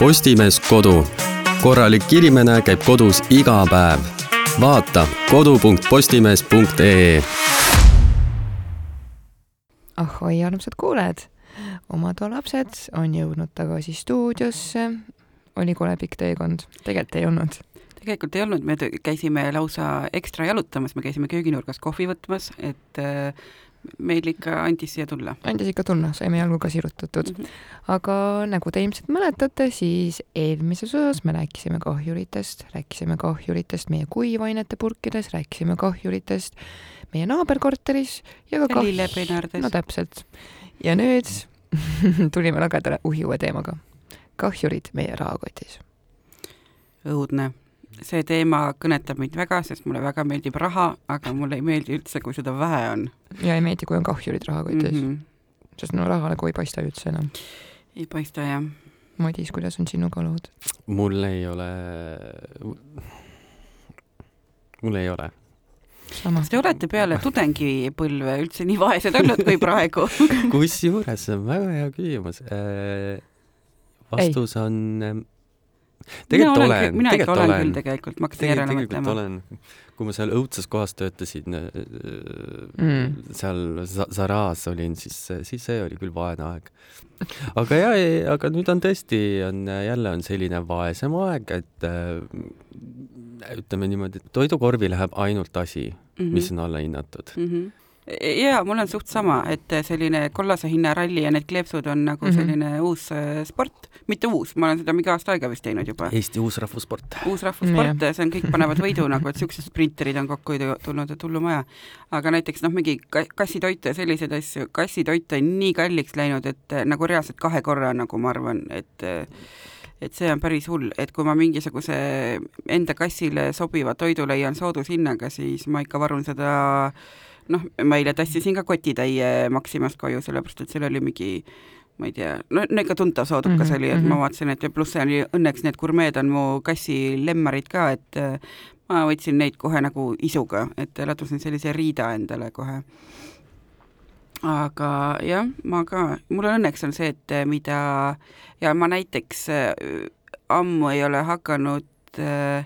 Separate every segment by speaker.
Speaker 1: Postimees Kodu. korralik inimene käib kodus iga päev. vaata kodu.postimees.ee.
Speaker 2: ahoi, armsad kuulajad! oma toa lapsed on jõudnud tagasi stuudiosse. oli kole pikk teekond, tegelikult ei olnud
Speaker 3: tegelikult ei olnud, me käisime lausa ekstra jalutamas, me käisime kööginurgas kohvi võtmas, et äh, meil ikka andis siia tulla.
Speaker 2: andis ikka tulla, saime jalgu ka sirutatud mm. -hmm. aga nagu te ilmselt mäletate, siis eelmises osas me rääkisime kahjuritest, rääkisime kahjuritest meie kuivainete purkides, rääkisime kahjuritest meie naaberkorteris ja ka
Speaker 3: kah-. lillepeenardes.
Speaker 2: no täpselt. ja nüüd tulime lagedale uhiuue teemaga. kahjurid meie rahakotis.
Speaker 3: õudne see teema kõnetab mind väga, sest mulle väga meeldib raha, aga mulle ei meeldi üldse, kui seda vähe on.
Speaker 2: ja ei meeldi, kui on kahjurid rahakotis mm. -hmm. sest no raha nagu ei paista üldse enam.
Speaker 3: ei paista, jah.
Speaker 2: Madis, kuidas on sinuga lood?
Speaker 1: mul ei ole, mul ei ole
Speaker 3: kas te olete peale tudengipõlve üldse nii vaesed olnud kui praegu
Speaker 1: kusjuures see on väga hea küsimus. Äh, vastus ei. on tegelikult
Speaker 3: mina olen, mina ikka olen küll tegelikult, ma hakkasin järele mõtlema.
Speaker 1: olen, kui ma seal õudses kohas töötasin äh, mm., seal Zaraas olin, siis, siis see oli küll vaene aeg. aga ja, aga nüüd on tõesti, on jälle on selline vaesem aeg, et äh, ütleme niimoodi, et toidukorvi läheb ainult asi mm, -hmm. mis on allahinnatud mm.
Speaker 3: -hmm jaa, mul on suht sama, et selline kollase hinna ralli ja need kleepsud on nagu mm -hmm. selline uus äh, sport, mitte uus, ma olen seda mingi aasta aega vist teinud juba.
Speaker 1: Eesti uus rahvussport.
Speaker 3: uus rahvussport, see on, kõik panevad võidu nagu, et siuksed sprinterid on kokku tulnud, et hullumaja. aga näiteks noh, mingi kassitoit ja selliseid asju, kassitoit on nii kalliks läinud, et äh, nagu reaalselt kahe korra, nagu ma arvan, et äh, et see on päris hull, et kui ma mingisuguse enda kassile sobiva toidu leian soodushinnaga, siis ma ikka varun seda äh, noh, ma eile tassisin ka kotitäie Maximast koju, sellepärast et seal oli mingi ma ei tea, no, ikka tuntav soodukas mm -hmm. oli, et ma mhm. vaatasin, et pluss see oli, õnneks need gurmeed on mu kassi lemmarid ka, et äh, ma võtsin neid kohe nagu isuga, et ladusin sellise riida endale kohe. aga jah, ma ka, mul on õnneks on see, et äh, mida ja ma näiteks äh, ammu ei ole hakanud äh,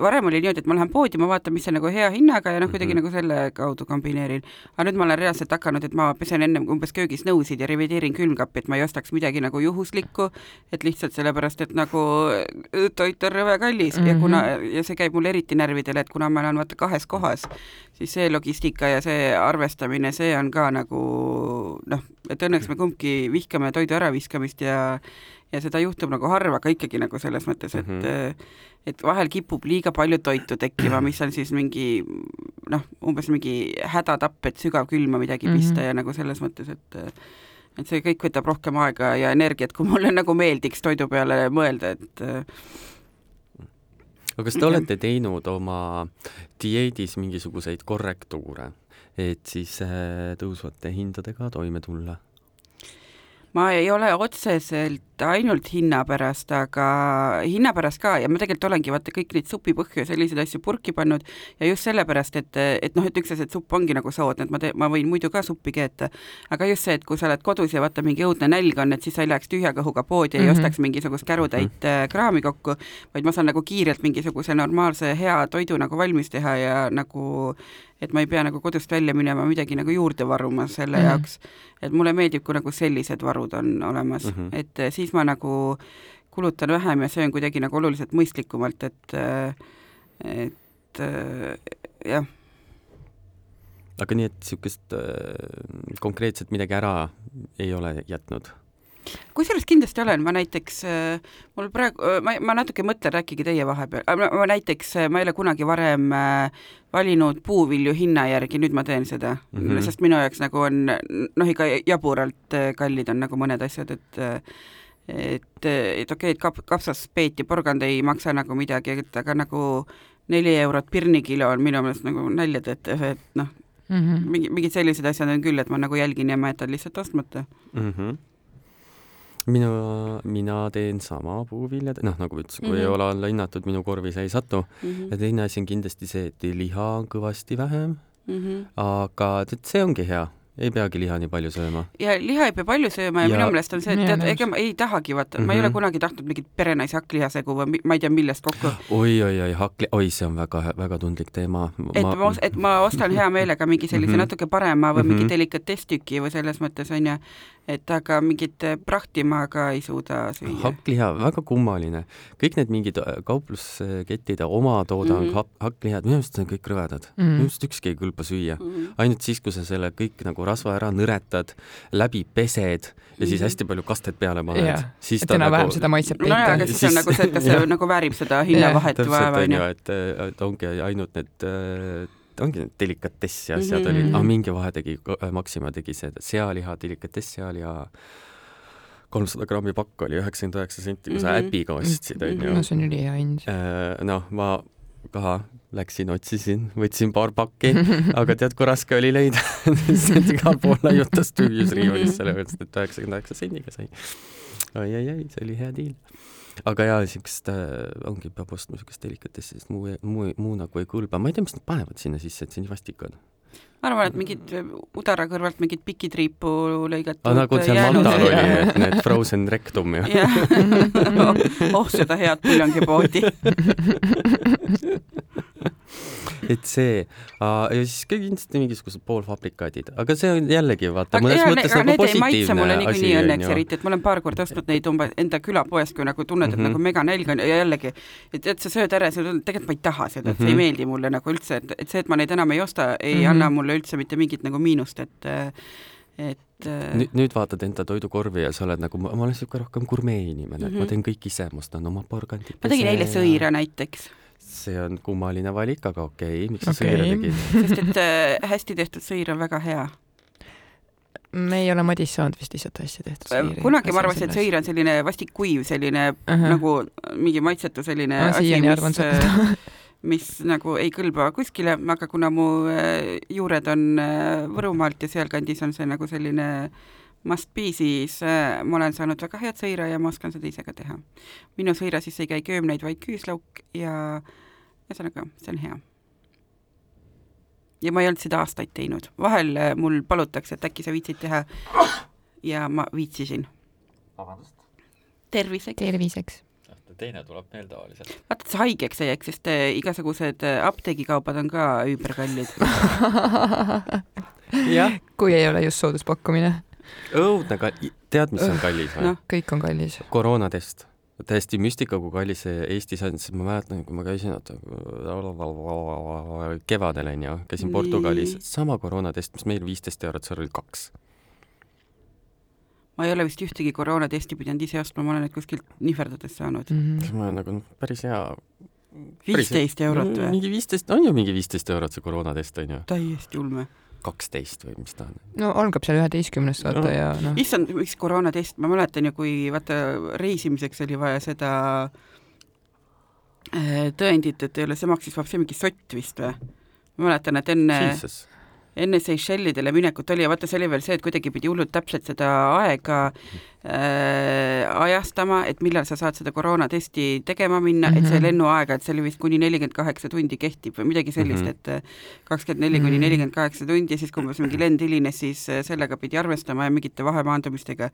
Speaker 3: varem oli niimoodi, et ma lähen poodi, ma vaatan, mis on nagu hea hinnaga ja noh, kuidagi mm -hmm. nagu selle kaudu kombineerin. aga nüüd ma olen reaalselt hakanud, et ma pesen ennem umbes köögis nõusid ja revideerin külmkappi, et ma ei ostaks midagi nagu juhuslikku, et lihtsalt sellepärast, et nagu toit on rõve kallis mm -hmm. ja kuna, ja see käib mul eriti närvidele, et kuna ma elan vaata kahes kohas, siis see logistika ja see arvestamine, see on ka nagu noh, et õnneks me kumbki vihkame toidu äraviskamist ja ja seda juhtub nagu harva, aga ikkagi nagu selles mõttes, et mm -hmm. et vahel kipub liiga palju toitu tekkima, mis on siis mingi noh, umbes mingi hädatapp, et sügavkülma midagi pista mm -hmm. ja nagu selles mõttes, et et see kõik võtab rohkem aega ja energiat, kui mulle nagu meeldiks toidu peale mõelda, et
Speaker 1: aga kas te olete teinud oma dieedis mingisuguseid korrektuure, et siis äh, tõusvate hindadega toime tulla?
Speaker 3: Ma ei ole otseselt ainult hinna pärast, aga hinna pärast ka ja ma tegelikult olengi vaata kõik neid supipõhju ja selliseid asju purki pannud ja just sellepärast, et, et noh, et üks asi, et supp ongi nagu soodne, et ma te-, ma võin muidu ka suppi keeta, aga just see, et kui sa oled kodus ja vaata, mingi õudne nälg on, et siis sa ei läheks tühja kõhuga poodi ja mm -hmm. ei mhm. ostaks mingisugust kärutäit mm -hmm. kraami kokku, vaid ma saan nagu kiirelt mingisuguse normaalse hea toidu nagu valmis teha ja nagu et ma ei pea nagu kodust välja minema midagi nagu juurde varuma selle mm -hmm. jaoks. et mulle meeldib, kui nagu sellised varud on olemas mm, -hmm. et eh, siis ma nagu kulutan vähem ja söön kuidagi nagu oluliselt mõistlikumalt, et eh, et eh, jah
Speaker 1: aga nii, et niisugust äh, konkreetselt midagi ära ei ole jätnud?
Speaker 3: Kusjuures kindlasti olen, ma näiteks, äh, mul praegu, äh, ma, ma natuke mõtlen, rääkige teie vahepeal, ma näiteks, äh, ma ei ole kunagi varem valinud puuvilju hinna järgi, nüüd ma teen seda mm, -hmm. sest minu jaoks nagu on noh, ikka jaburalt kallid on nagu mõned asjad, et et, et okei okay,, et kap-, kapsaspeet ja porgand ei maksa nagu midagi, et aga nagu neli eurot pirnikilo on minu meelest nagu nalja teete, et noh mm -hmm., mingi, mingid sellised asjad on küll, et ma nagu jälgin ja ma jätan lihtsalt ostmata mm. -hmm
Speaker 1: mina, mina teen sama puuviljad, noh, nagu ütlesin, kui mm -hmm. ei ole alla hinnatud, minu korvi see ei satu mm. -hmm. ja teine asi on kindlasti see, et liha on kõvasti vähem mm. -hmm. aga tead, see ongi hea, ei peagi liha nii palju sööma.
Speaker 3: ja liha ei pea palju sööma ja, ja minu meelest on see, et tead, ega ma ei tahagi, vaata mm, -hmm.
Speaker 1: Mhm.
Speaker 3: ma ei ole kunagi tahtnud mingit perenaise hakklihasegu või ma ei tea, millest kokku.
Speaker 1: oi, oi, oi, hakli, oi, see on väga, väga tundlik teema.
Speaker 3: et ma, ma, et ma ostan hea meelega mingi sellise mm
Speaker 1: Mhm.
Speaker 3: -hmm. natuke parema või mm -hmm. mingi
Speaker 1: Mhm.
Speaker 3: delikatesstükki või selles mõttes onju, et aga mingit eh, prahti ma ka ei suuda süüa.
Speaker 1: hakkliha, väga kummaline. kõik need mingid äh, kaupluskettide omatoodang mm -hmm. hak-, hakklihad, minu meelest on kõik rõvedad mm..
Speaker 2: Mm.
Speaker 1: minu meelest ükski ei kõlba süüa.
Speaker 3: Mhm.
Speaker 1: ainult siis, kui sa selle kõik nagu rasva ära nõretad, läbi pesed ja siis
Speaker 3: Mhm.
Speaker 1: hästi palju kastet peale paned
Speaker 2: Jaa.
Speaker 1: siis
Speaker 2: et
Speaker 1: ta
Speaker 2: enam-vähem
Speaker 1: nagu
Speaker 2: seda maitset
Speaker 3: nojah, aga
Speaker 2: peita.
Speaker 3: siis on
Speaker 1: Siis-
Speaker 3: nagu see, et kas see nagu väärib seda hinnavahet
Speaker 1: täpselt
Speaker 3: vaeva
Speaker 1: on ju,
Speaker 3: onju.
Speaker 1: et, et ongi ainult need äh, ongi delikatess ja asjad
Speaker 3: Mhm.
Speaker 1: olid, aga
Speaker 2: Mhm.
Speaker 1: mingi vahe tegi, Maxima tegi seda sealiha, delikatess sealiha, kolmsada grammi pakk oli üheksakümmend üheksa senti, kui sa
Speaker 3: Mhm.
Speaker 1: äpiga ostsid,
Speaker 3: Mhm.
Speaker 1: onju
Speaker 2: no see on ülihea hind.
Speaker 1: Äh, noh, ma ka läksin, otsisin, võtsin paar pakki, aga tead, kui raske oli leida lihtsalt igal pool laiutas tühjus riiulis, sellepärast et üheksakümmend üheksa sendiga sai. oi, oi, oi, see oli hea diil. Aga jaa, siukest äh, ongi, peab ostma siukest delikatessi, sest muu, muu, muu nagu ei kõlba, ma ei tea, mis nad panevad sinna sisse, et see nii vastik on.
Speaker 3: ma arvan, et mingid eh, udara kõrvalt mingid pikitriipu lõigatud
Speaker 1: aga nagu seal Maltal oli, et need frozen rectum ju.
Speaker 3: jah, oh seda head puljongipoodi.
Speaker 1: et see ja siis ka kindlasti mingisugused poolfabrikaadid, aga see on jällegi vaata
Speaker 3: aga
Speaker 1: mõnes
Speaker 3: jaa,
Speaker 1: mõttes
Speaker 3: aga
Speaker 1: nagu positiivne asi
Speaker 3: õnneks eriti, et ma olen paar korda ostnud neid umbes enda külapoest, kui nagu tunned, et
Speaker 1: Mhm.
Speaker 3: nagu meganälg on ja jällegi, et, et sa sööd ära ja sa tunned, tegelikult ma ei taha seda, et see ei
Speaker 1: Mhm.
Speaker 3: meeldi mulle nagu üldse, et, et see, et ma neid enam ei osta, ei
Speaker 2: Mhm.
Speaker 3: anna mulle üldse mitte mingit nagu miinust, et et
Speaker 1: nüüd, nüüd vaatad enda toidukorvi ja sa oled nagu, ma olen niisugune rohkem gurmee inimene mm, -hmm. ma
Speaker 3: Mhm.
Speaker 1: teen kõik ise, ma ostan oma porgandit.
Speaker 3: ma tegin eile sõira näiteks,
Speaker 1: see on kummaline valik, aga okei okay., miks sa
Speaker 2: Okei.
Speaker 1: sõira tegid?
Speaker 3: sest et äh, hästi tehtud sõir on väga hea.
Speaker 2: me ei ole Madis saanud vist lihtsalt hästi tehtud sõiri.
Speaker 3: kunagi ma arvasin, et sõir on selline vastik kuiv, selline
Speaker 2: Ahah.
Speaker 3: nagu mingi maitsetu selline
Speaker 2: ma
Speaker 3: asi, mis äh,
Speaker 2: seda.
Speaker 3: mis nagu ei kõlba kuskile, aga kuna mu äh, juured on äh, Võrumaalt ja sealkandis on see nagu selline must be, siis äh, ma olen saanud väga head sõira ja ma oskan seda ise ka teha. minu sõira sisse ei käi köömneid, vaid küüslauk ja ühesõnaga, see on hea. ja ma ei olnud seda aastaid teinud, vahel äh, mul palutakse, et äkki sa viitsid teha ja ma viitsisin.
Speaker 1: vabandust,
Speaker 3: terviseks.
Speaker 2: terviseks.
Speaker 1: teine tuleb meil tavaliselt.
Speaker 3: vaata, et sa haigeks ei jääks, sest äh, igasugused äh, apteegikaubad on ka üüberkallid.
Speaker 1: jah,
Speaker 2: kui ei ole just sooduspakkumine,
Speaker 1: õudne ka, tead, mis on kallis või no.?
Speaker 2: kõik on kallis.
Speaker 1: koroonatest. Täiesti müstika, kui kallis see Eestis on, sest ma mäletan, kui ma käisin oota, kevadel onju, käisin
Speaker 3: Nii.
Speaker 1: Portugalis, sama koroonatest, mis meil viisteist eurot, seal oli kaks.
Speaker 3: ma ei ole vist ühtegi koroonatesti pidanud ise ostma, ma olen need kuskilt nihverdades saanud.
Speaker 2: Mhm.
Speaker 1: siis ma olen nagu päris hea.
Speaker 3: viisteist eurot või?
Speaker 1: mingi viisteist, on ju mingi viisteist eurot see koroonatest onju,
Speaker 3: täiesti ulme.
Speaker 1: Kaksteist või mis ta on.
Speaker 2: no algab seal üheteistkümnest vaata
Speaker 1: No.
Speaker 2: ja noh,
Speaker 3: issand, miks koroonatest, ma mäletan ju, kui vaata reisimiseks oli vaja seda äh, tõendit, et ei ole, see maksis vist mingi sott vist või? ma mäletan, et enne,
Speaker 1: Jesus.
Speaker 3: Enne Seychellidele minekut oli ja vaata, see oli veel see, et kuidagi pidi hullult täpselt seda aega äh, ajastama, et millal sa saad seda koroonatesti tegema minna mm, -hmm. et see
Speaker 2: Mhm.
Speaker 3: lennuaega, et see oli vist kuni nelikümmend kaheksa tundi kehtib või midagi sellist mm,
Speaker 1: Mhm.
Speaker 3: -hmm. et kakskümmend neli kuni
Speaker 2: Mhm.
Speaker 3: nelikümmend kaheksa tundi ja siis, kui umbes mingi lend hilines, siis äh, sellega pidi arvestama ja mingite vahemaandumistega.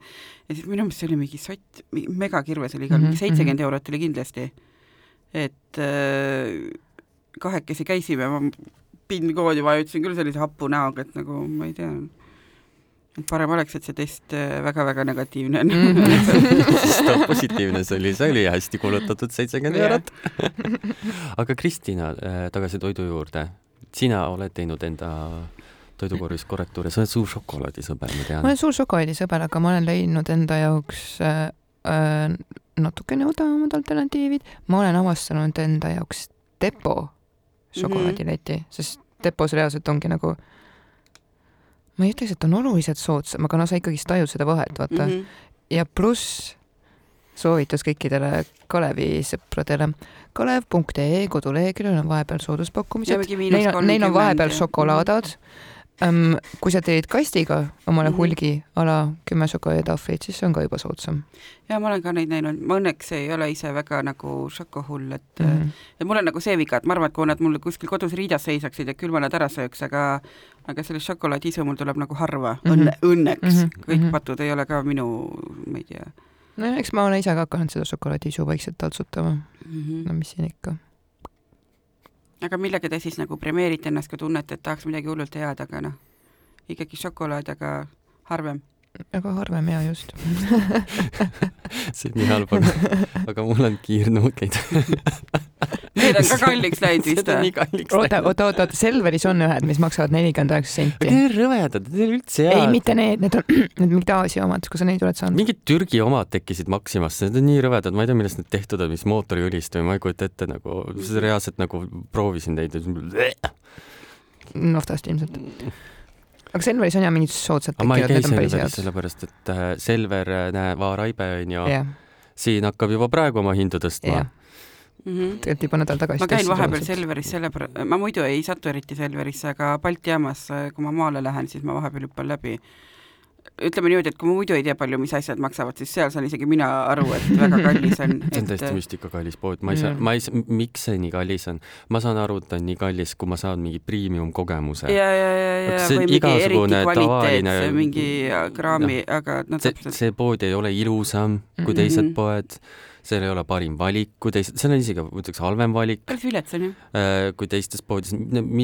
Speaker 3: ja siis minu meelest see oli mingi sott, megakirves oli ka,
Speaker 2: Mhm,
Speaker 3: mingi seitsekümmend eurot oli kindlasti. et äh, kahekesi käisime, ma PIN-koodi vajutasin küll sellise hapu näoga, et nagu ma ei tea, et parem oleks, et see test äh, väga-väga negatiivne on
Speaker 1: siis ta positiivne see oli, see oli hästi kulutatud seitsekümmend eurot. aga Kristina, tagasi toidu juurde. sina oled teinud enda toidukorvis korrektuure, sa oled suur šokolaadisõber, ma
Speaker 2: ma
Speaker 1: tean
Speaker 2: olen. suur šokolaadisõber, aga ma olen leidnud enda jaoks äh, äh, natukene odavamad alternatiivid. ma olen avastanud enda jaoks Depo šokolaadileti mm, -hmm. sest Depos reaalselt ongi nagu ma ei ütleks, et on oluliselt soodsam, aga no sa ikkagist tajud seda vahet, vaata mm. -hmm. ja pluss soovitus kõikidele Kalevi sõpradele. Kalev.ee koduleheküljel on vahepeal sooduspakkumised. Neil on, neil on vahepeal šokolaadad, ähm, kui sa teed kastiga omale
Speaker 3: Mhm.
Speaker 2: hulgi a la kümme šokolaaditahvlit, siis see on ka juba soodsam
Speaker 3: ja ma olen ka neid näinud, ma õnneks ei ole ise väga nagu šokohull, et mm,
Speaker 2: mm.
Speaker 3: -hmm.
Speaker 2: -hmm.
Speaker 3: et mul on nagu see viga, et ma arvan, et kui nad mul kuskil kodus riidas seisaksid, et küll ma nad ära sööks, aga aga sellest šokolaadiisu mul tuleb nagu harva mm. -hmm. õnne, õnneks mm, -hmm. kõik mm -hmm. patud ei ole ka minu, ma ei tea
Speaker 2: no eks ma olen ise ka hakanud seda šokolaadiisu vaikselt taltsutama,
Speaker 3: mm. -hmm.
Speaker 2: no mis siin ikka.
Speaker 3: Aga millega te siis nagu premeerite ennast, kui tunnete, et tahaks midagi hullult head, aga noh, ikkagi šokolaad, aga harvem.
Speaker 2: väga harvem ja just.
Speaker 1: see on nii halb, aga, aga mul on kiirnuugeid.
Speaker 3: Need on ka kalliks läinud vist või?
Speaker 2: oota, oota, oota, oota, Selveris on ühed, mis maksavad nelikümmend üheksa senti.
Speaker 1: need on rõvedad, need on üldse
Speaker 2: ei,
Speaker 1: head.
Speaker 2: mitte need, need on need mingid Aasia omad, kui sa neid oled saanud.
Speaker 1: mingid Türgi omad tekkisid Maximasse, need on nii rõvedad, ma ei tea, millest need tehtud on, mis mootoriõlist või ma ei kujuta ette nagu, reaalselt nagu proovisin neid
Speaker 2: naftast ilmselt. aga Selveris on ja mingid soodsad
Speaker 1: ei
Speaker 2: tekivad, need on päris head.
Speaker 1: sellepärast, et äh, Selver, näe, Vaaraibe on ju,
Speaker 2: jah,
Speaker 1: siin hakkab juba praegu oma hindu tõstma
Speaker 2: jah,
Speaker 3: Mhm.
Speaker 2: tegelikult juba nädal tagasi.
Speaker 3: ma käin vahepeal. Selveris sellepärast, ma muidu ei satu eriti Selverisse, aga Balti jaamas, kui ma maale lähen, siis ma vahepeal hüppan läbi. Ütleme niimoodi, et kui ma muidu ei tea, palju, mis asjad maksavad, siis seal saan isegi mina aru, et väga kallis on.
Speaker 1: see on täiesti müstikakallis pood, ma ei saa,
Speaker 2: Mm.
Speaker 1: ma ei saa, miks see nii kallis on? ma saan aru, et ta on nii kallis, kui ma saan mingi premium kogemuse
Speaker 3: ja, ja, ja, ja või mingi eriti kvaliteetse
Speaker 1: tavaline-
Speaker 3: mingi kraami, aga no
Speaker 1: see,
Speaker 3: täpselt.
Speaker 1: see pood ei ole ilusam kui
Speaker 2: Mhm.
Speaker 1: teised
Speaker 3: Mhm.
Speaker 1: poed, seal ei ole parim valik kui teised, seal on isegi, ma ütleks, halvem valik
Speaker 3: päris vilets on ju.
Speaker 1: äh, kui teistes poodides.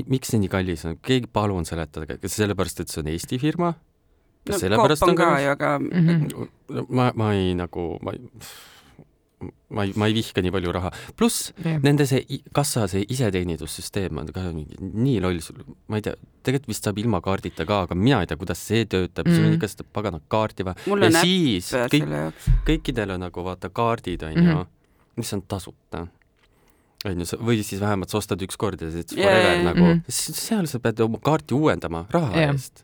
Speaker 1: miks see nii kallis on? keegi palun seletage, kas sellepärast, et see on Eesti firma?
Speaker 3: No
Speaker 1: sellepärast
Speaker 3: on ka ju, aga
Speaker 2: Mhm.
Speaker 1: No ma, ma ei nagu, ma ei, ma ei, ma ei vihka nii palju raha, pluss
Speaker 2: jah,
Speaker 1: nende see kassa see iseteenindussüsteem on ka mingi nii loll, ma ei tea, tegelikult vist saab ilma kaardita ka, aga mina ei tea, kuidas see töötab mm, -hmm. sul on
Speaker 2: Mhm.
Speaker 1: ikka seda paganat kaarti vaja
Speaker 3: mul
Speaker 1: ja
Speaker 3: on äpp
Speaker 1: siis kõik,
Speaker 3: selle jaoks.
Speaker 1: kõikidel on nagu vaata kaardid on
Speaker 2: Mhm.
Speaker 1: ju, mis on tasuta on ju, või siis vähemalt sa ostad üks kord ja siis forever
Speaker 3: jaa,
Speaker 1: nagu
Speaker 2: mhm.,
Speaker 1: seal sa pead oma kaarti uuendama raha
Speaker 2: Jah.
Speaker 1: eest.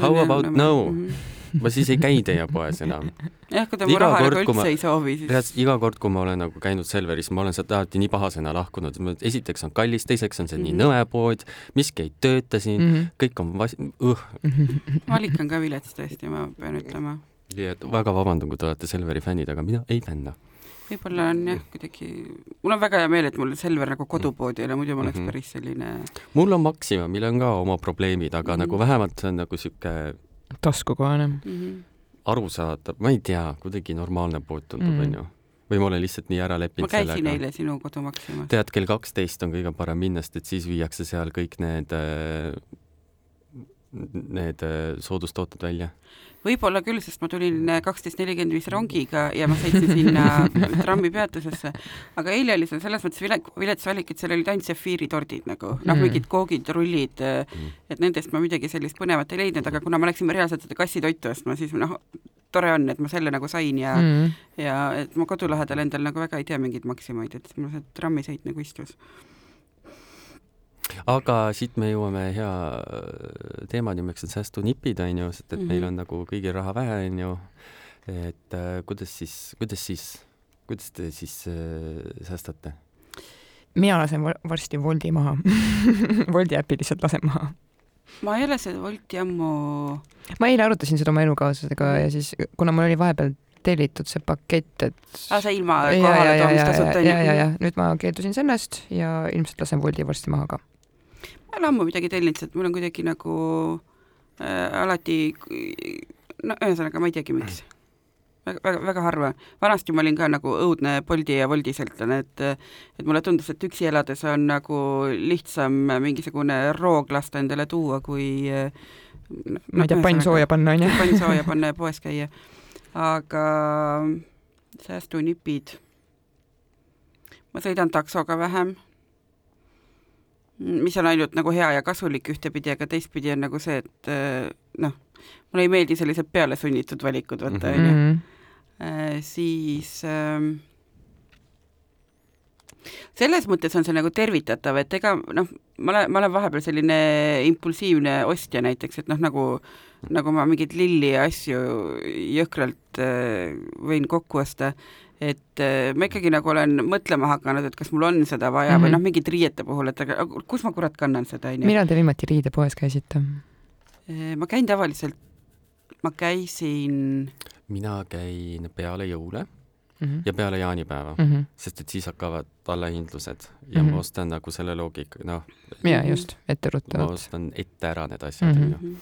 Speaker 1: How about no? ma siis ei käi teie poes enam.
Speaker 3: jah, kui ta mu
Speaker 1: Iga
Speaker 3: raha
Speaker 1: kord,
Speaker 3: nagu
Speaker 1: kui ma-
Speaker 3: üldse ei soovi, siis
Speaker 1: reaalselt iga kord, kui ma olen nagu käinud Selveris, ma olen sealt alati nii pahasena lahkunud, esiteks on kallis, teiseks on see mm -hmm. nii
Speaker 3: Mhm.
Speaker 1: nõme pood, miski ei tööta siin mm. -hmm. kõik on vas-, õh,
Speaker 3: valik on ka vilets tõesti, ma pean ütlema.
Speaker 1: nii et väga vabandan, kui te olete Selveri fännid, aga mina ei fänna.
Speaker 3: Võib-olla on jah, kuidagi, mul on väga hea meel, et mul Selver nagu kodupood ei ole, muidu ma oleks
Speaker 1: Mhm.
Speaker 3: päris selline
Speaker 1: mul on Maxima, millel on ka oma probleemid, aga mm. -hmm. nagu vähemalt see on nagu sihuke
Speaker 2: taskukohane.
Speaker 3: mm. -hmm.
Speaker 1: arusaadav, ma ei tea, kuidagi normaalne pood tundub,
Speaker 2: Mm.
Speaker 1: onju. või ma olen lihtsalt nii ära
Speaker 3: ma
Speaker 1: leppinud
Speaker 3: käisin
Speaker 1: sellega.
Speaker 3: eile sinu kodu Maximas.
Speaker 1: tead, kell kaksteist on kõige parem minna, sest et siis viiakse seal kõik need, need äh, soodustooted välja.
Speaker 3: võib-olla küll, sest ma tulin kaksteist nelikümmend viis rongiga ja ma sõitsin sinna trammipeatusesse, aga eile oli seal selles mõttes vile-, vilets valik, et seal olid ainult sefiiritordid nagu, noh
Speaker 2: Mm.
Speaker 3: mingid koogid, rullid,
Speaker 1: Mm.
Speaker 3: et nendest ma midagi sellist põnevat ei leidnud, aga kuna me läksime reaalselt seda kassitoitu ostma, siis noh, tore on, et ma selle nagu sain ja mm., ja et ma kodu lähedal endal nagu väga ei tea mingeid Maximaid, et mul see trammisõit nagu istus.
Speaker 1: Aga siit me jõuame hea äh, teema nimeks on säästunipid onju, sest et mm -hmm. meil
Speaker 3: Mhm.
Speaker 1: on nagu kõigil raha vähe onju. et äh, kuidas siis, kuidas siis, kuidas te siis äh, säästate?
Speaker 2: mina lasen var- varsti Woldi maha Woldi äpi lihtsalt lasen maha.
Speaker 3: ma ei ole seda Wolti ammu
Speaker 2: ma eile arutasin seda oma elukaaslasega ja siis, kuna mul oli vahepeal tellitud see pakett, et
Speaker 3: ah,, see ilma
Speaker 2: ja, ja,
Speaker 3: kohale
Speaker 2: ja, ja,
Speaker 3: toomistasuta
Speaker 2: ja, ja, ja nüüd ma keeldusin sellest ja ilmselt lasen Woldi varsti maha ka.
Speaker 3: Ma ei ole ammu midagi tellinud, sest mul on kuidagi nagu äh, alati, no ühesõnaga ma ei teagi, miks. väga, väga, väga harva. vanasti ma olin ka nagu õudne Bolti ja Woldi sõltlane, et et mulle tundus, et üksi elades on nagu lihtsam mingisugune roog lasta endale tuua, kui noh,
Speaker 2: ma ei tea, pann sooja panna onju.
Speaker 3: pann sooja panna ja poes käia. aga säästunipid, ma sõidan taksoga vähem, mis on ainult nagu hea ja kasulik ühtepidi, aga teistpidi on nagu see, et eh, noh, mulle ei meeldi sellised pealesunnitud valikud, vaata
Speaker 1: Mhm.
Speaker 3: onju.
Speaker 2: Mm.
Speaker 3: siis ähm, selles mõttes on see nagu tervitatav, et ega noh, ma olen, ma olen vahepeal selline impulsiivne ostja näiteks, et noh, nagu nagu ma mingeid lilli ja asju jõhkralt äh, võin kokku osta, et äh, ma ikkagi nagu olen mõtlema hakanud, et kas mul on seda vaja mm -hmm. või
Speaker 2: Mhm.
Speaker 3: noh, mingite riiete puhul, et aga kus ma kurat kannan seda, onju.
Speaker 2: millal te viimati riidepoes käisite?
Speaker 3: ma käin tavaliselt, ma käisin,
Speaker 1: mina käin peale jõule
Speaker 2: mm -hmm.
Speaker 1: ja peale jaanipäeva
Speaker 2: mm -hmm.
Speaker 1: sest et siis hakkavad allahindlused ja
Speaker 2: Mhm.
Speaker 1: ma ostan nagu selle loogika, noh,
Speaker 2: ja
Speaker 3: Mhm.
Speaker 2: just,
Speaker 1: ma
Speaker 2: etteruttavalt.
Speaker 1: ostan ette ära need asjad,
Speaker 2: Mhm.
Speaker 1: onju.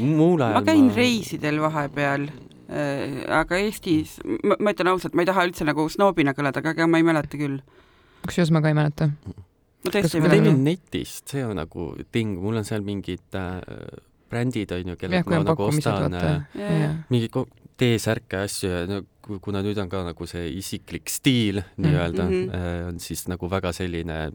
Speaker 1: Muul ajal
Speaker 3: ma käin reisidel vahepeal äh, aga Eestis, ma, ma ütlen ausalt, ma ei taha üldse nagu snoobina kõlada, aga ma ei mäleta küll.
Speaker 2: kusjuures ma ka ei mäleta.
Speaker 3: ma tõesti ei
Speaker 1: ma
Speaker 2: ma
Speaker 3: mäleta.
Speaker 1: tellin netist, see on nagu ting, mul on seal mingid äh, brändid onju, kellelt ma
Speaker 2: on
Speaker 1: nagu ostan äh, mingeid T-särke ja asju ja no ku- kuna nüüd on ka nagu see isiklik stiil nii-öelda
Speaker 3: Mhm.
Speaker 1: äh, on siis nagu väga selline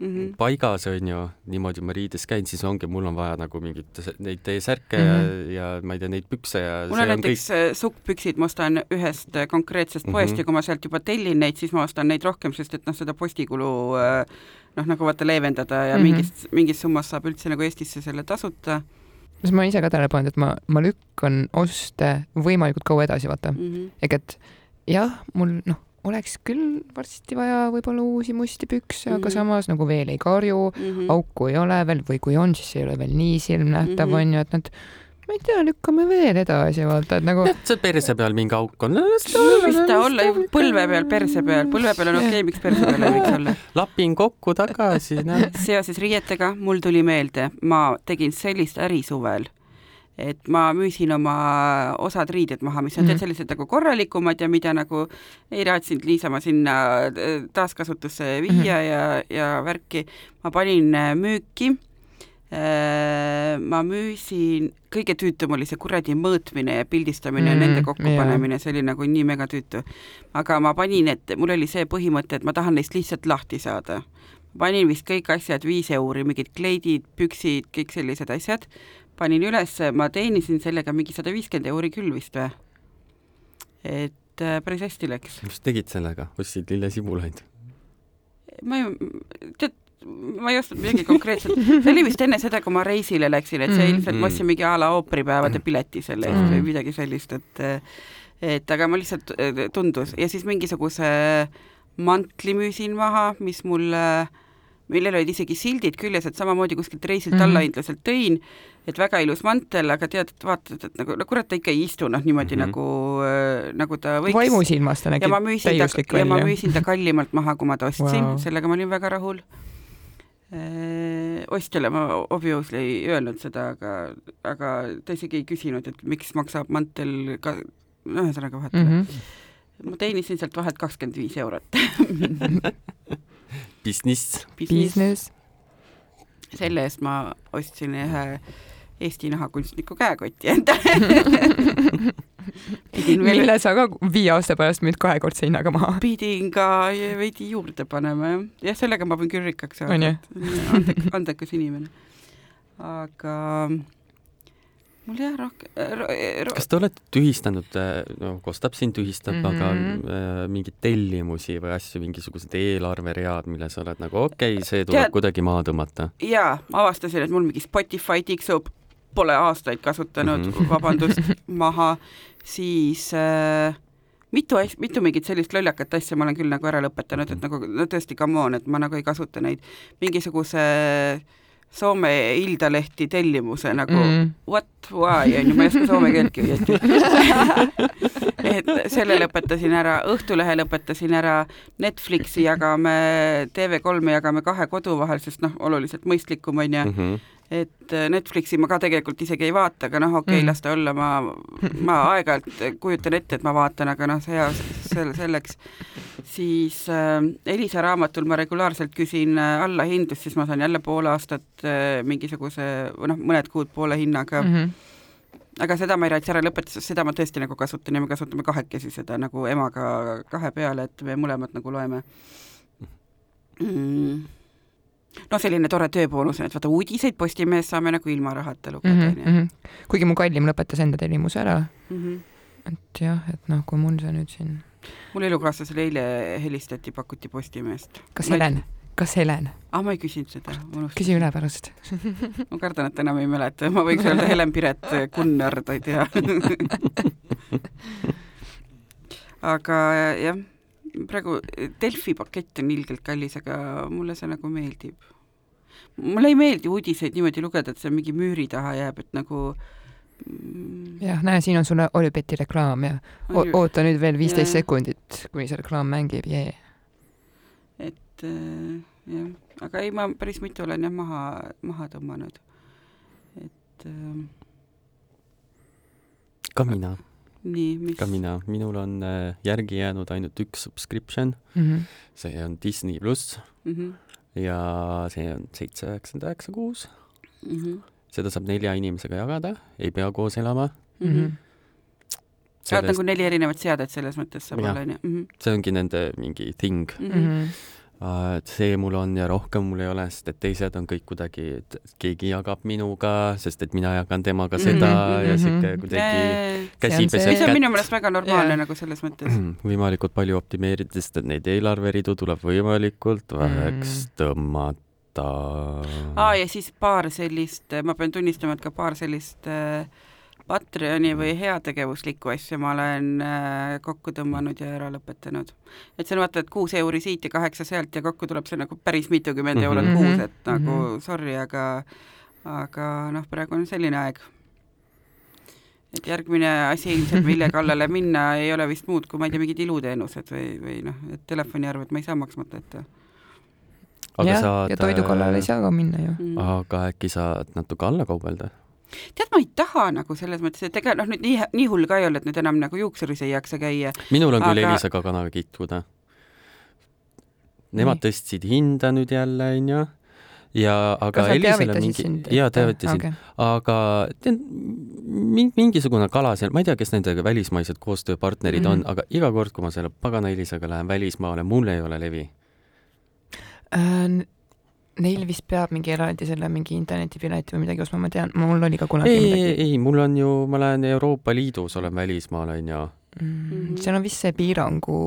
Speaker 3: Mhm.
Speaker 1: paigas onju, niimoodi ma riides käin, siis ongi, mul on vaja nagu mingit neid T-särke mm
Speaker 2: Mhm.
Speaker 1: -hmm. ja, ja ma ei tea, neid pükse ja
Speaker 3: mul on
Speaker 1: see on
Speaker 3: näiteks
Speaker 1: kõik
Speaker 3: kõik... sukkpüksid, ma ostan ühest äh, konkreetsest
Speaker 1: Mhm.
Speaker 3: poest ja kui ma sealt juba tellin neid, siis ma ostan neid rohkem, sest et noh, seda postikulu äh, noh, nagu vaata leevendada ja mm
Speaker 2: Mhm.
Speaker 3: -hmm. mingist, mingist summast saab üldse nagu Eestisse selle tasuta
Speaker 2: sest ma ise ka tähele pannud, et ma, ma lükkan oste võimalikult kaua edasi, vaata
Speaker 3: mm. -hmm.
Speaker 2: ehk et jah, mul noh, oleks küll varsti vaja võib-olla uusi musti pükse mm, -hmm. aga
Speaker 3: Mhm.
Speaker 2: samas nagu veel ei karju
Speaker 3: Mm -hmm.
Speaker 2: auku ei ole veel või kui on, siis ei ole veel nii silmnähtav
Speaker 3: Mhm.
Speaker 2: onju, et nad, ma ei tea, lükkame veel edasi, vaata, et nagu
Speaker 1: see perse peal mingi auk on,
Speaker 3: mis ta olla, põlve peal, perse peal, põlve peal on okei okay,, miks perse peal ei võiks olla?
Speaker 1: lapin kokku tagasi,
Speaker 3: seoses riietega mul tuli meelde, ma tegin sellist äri suvel, et ma müüsin oma osad riided maha, mis on
Speaker 2: Mhm.
Speaker 3: tead sellised nagu korralikumad ja mida nagu ei raatsinud niisama sinna äh, taaskasutusse viia
Speaker 2: Mhm.
Speaker 3: ja, ja värki. ma panin äh, müüki. ma müüsin, kõige tüütum oli see kuradi mõõtmine ja pildistamine ja
Speaker 2: Mm,
Speaker 3: nende kokkupanemine, see oli nagu nii megatüütu. aga ma panin, et mul oli see põhimõte, et ma tahan neist lihtsalt lahti saada panin vist kõik asjad viis euri, mingid kleidid, püksid, kõik sellised asjad, panin üles, ma teenisin sellega mingi sada viiskümmend euri küll vist või? et äh, päris hästi läks.
Speaker 1: mis tegid sellega, ostsid lillesibulaid?
Speaker 3: ma ei, tead, ma ei ostnud midagi konkreetset, see oli vist enne seda, kui ma reisile läksin, et see
Speaker 2: Mhm.
Speaker 3: ilmselt, ma ostsin mingi a la ooperipäevade pileti selle eest
Speaker 2: Mhm.
Speaker 3: või midagi sellist, et et aga ma lihtsalt äh, tundus ja siis mingisuguse mantli müüsin maha, mis mulle millel olid isegi sildid küljes, et samamoodi kuskilt reisilt mm. -hmm. allahindluselt tõin, et väga ilus mantel, aga tead, et vaatad, et nagu, no kurat, ta ikka ei istu noh, niimoodi mm. -hmm. nagu äh,, nagu ta võiks.
Speaker 2: vaimusilmast ta nägi täiuslik
Speaker 3: ta, ja ma
Speaker 2: välja.
Speaker 3: müüsin ta kallimalt maha, kui ma ta ostsin wow., sellega ma olin väga rahul. ostjale ma obviously ei öelnud seda, aga, aga ta isegi ei küsinud, et miks maksab mantel ka, no ühesõnaga ei
Speaker 2: mm -hmm.
Speaker 3: Ma teenisin sealt vahet kakskümmend viis eurot
Speaker 1: Business.
Speaker 2: Business.
Speaker 3: selle eest ma ostsin ühe Eesti nahakunstniku käekoti endale pidin veel,
Speaker 2: mille sa ka viie aasta pärast müüd kahekordse hinnaga maha.
Speaker 3: pidin ka veidi juurde panema jah, jah, sellega ma võin küll rikkaks saada andekas inimene. aga mul jah, rohkem ro,
Speaker 1: kas te olete tühistanud, no Kostab siin tühistab mm, -hmm. aga
Speaker 2: Mhm.
Speaker 1: äh, mingeid tellimusi või asju, mingisugused eelarveread, mille sa oled nagu okei okay,, see tuleb
Speaker 3: Tead-
Speaker 1: kuidagi maha tõmmata?
Speaker 3: jaa, avastasin, et mul mingi Spotify tiksub, pole aastaid kasutanud mm,
Speaker 1: Mhm.
Speaker 3: -hmm. vabandust, maha, siis äh, mitu asja, mitu mingit sellist lollakat asja ma olen küll nagu ära lõpetanud, et nagu no tõesti, come on, et ma nagu ei kasuta neid mingisuguse Soome Iltalehti tellimuse nagu mm. what, why onju, ma ei oska soome keeltki õieti et selle lõpetasin ära, Õhtulehe lõpetasin ära, Netflixi jagame, TV3-e jagame kahe kodu vahel, sest noh, oluliselt mõistlikum onju
Speaker 1: Mm -hmm.
Speaker 3: et Netflixi ma ka tegelikult isegi ei vaata, aga noh, okei okay,
Speaker 2: Mm.
Speaker 3: las ta olla, ma, ma aeg-ajalt kujutan ette, et ma vaatan, aga noh, see selle, selleks. siis äh, Elisa raamatul ma regulaarselt küsin äh, allahindlust, siis ma saan jälle pool aastat äh, mingisuguse või noh, mõned kuud poole hinnaga mm.
Speaker 2: Mm -hmm.
Speaker 3: aga seda ma ei raatsi ära lõpetada, sest seda ma tõesti nagu kasutan ja me kasutame kahekesi seda nagu emaga kahe peale, et me mõlemad nagu loeme mm noh, selline tore tööboonus on, et vaata uudiseid Postimehes saame nagu ilma rahata lugeda,
Speaker 2: Mm. -hmm. kuigi mu kallim lõpetas enda tellimuse ära,
Speaker 3: Mhm.
Speaker 2: et jah, et noh, kui mul see nüüd siin,
Speaker 3: mul elukaaslasele eile helistati, pakuti Postimehest.
Speaker 2: kas Helen, kas Helen,
Speaker 3: ah, ma ei küsinud seda,
Speaker 2: küsi üle pärast.
Speaker 3: ma kardan, et enam ei mäleta, ma võiks öelda Helen-Piret Gunnar, ta ei tea aga jah, praegu Delfi pakett on ilgelt kallis, aga mulle see nagu meeldib. mulle ei meeldi uudiseid niimoodi lugeda, et see mingi müüri taha jääb, et nagu mm,
Speaker 2: jah, näe, siin on sulle Olipeti reklaam ja o oota nüüd veel viisteist sekundit, kuni see reklaam mängib, jee.
Speaker 3: et äh, jah, aga ei, ma päris mitu olen jah maha, maha tõmmanud. et äh,
Speaker 1: ka mina.
Speaker 3: nii, mis?
Speaker 1: ka mina, minul on äh, järgi jäänud ainult üks subscription mm, -hmm. see on Disney pluss mm -hmm. ja see on seitse üheksakümmend üheksa kuus. -hmm. Seda saab nelja inimesega jagada, ei pea koos elama mm. -hmm.
Speaker 3: sa oled nagu neli erinevat seadet selles mõttes saab olla, onju?
Speaker 1: Mhm. see ongi nende mingi thing mm. -hmm et see mul on ja rohkem mul ei ole, sest et teised on kõik kuidagi, et keegi jagab minuga, sest et mina jagan temaga seda mm -hmm. ja sihuke kuidagi käsi peseb
Speaker 3: kätt. see on minu meelest väga normaalne yeah. nagu selles mõttes.
Speaker 1: võimalikult palju optimeerida, sest et neid eelarveridu tuleb võimalikult väheks mm. tõmmata.
Speaker 3: Aa, ja siis paar sellist, ma pean tunnistama, et ka paar sellist äh, Patreoni või heategevuslikku asja ma olen äh, kokku tõmmanud ja ära lõpetanud. et see on vaata, et kuus euri siit ja kaheksa sealt ja kokku tuleb see nagu päris mitukümmend mm -hmm. eurot kuus, et nagu mm -hmm. sorry, aga aga noh, praegu on selline aeg. et järgmine asi ilmselt, mille kallale minna, ei ole vist muud kui ma ei tea, mingid iluteenused või, või noh, et telefoniarved ma ei saa maksmata jätta
Speaker 2: aga ja, saad, ja toidu kallale ei saa ka minna ju mm..
Speaker 1: aga äkki saad natuke alla kaubelda?
Speaker 3: tead, ma ei taha nagu selles mõttes, et ega noh, nüüd nii, nii hull ka ei ole, et nüüd enam nagu juuksuris ei jaksa käia.
Speaker 1: minul on aga... küll Elisaga kanal kitkuda. Nemad tõstsid hinda nüüd jälle, onju ja aga Elisel on mingi, jaa, teavitasin okay., aga tead, mingisugune kala seal, ma ei tea, kes nendega välismaised koostööpartnerid mm -hmm. on, aga iga kord, kui ma selle pagana Elisaga lähen välismaale, mul ei ole levi
Speaker 2: äh,. Neil vist peab mingi eraldi selle mingi internetipileti või midagi ostma, ma tean, mul oli ka kunagi
Speaker 1: ei, midagi. ei, mul on ju, ma lähen Euroopa Liidus, olen välismaal, onju
Speaker 2: mm,. seal on vist see piirangu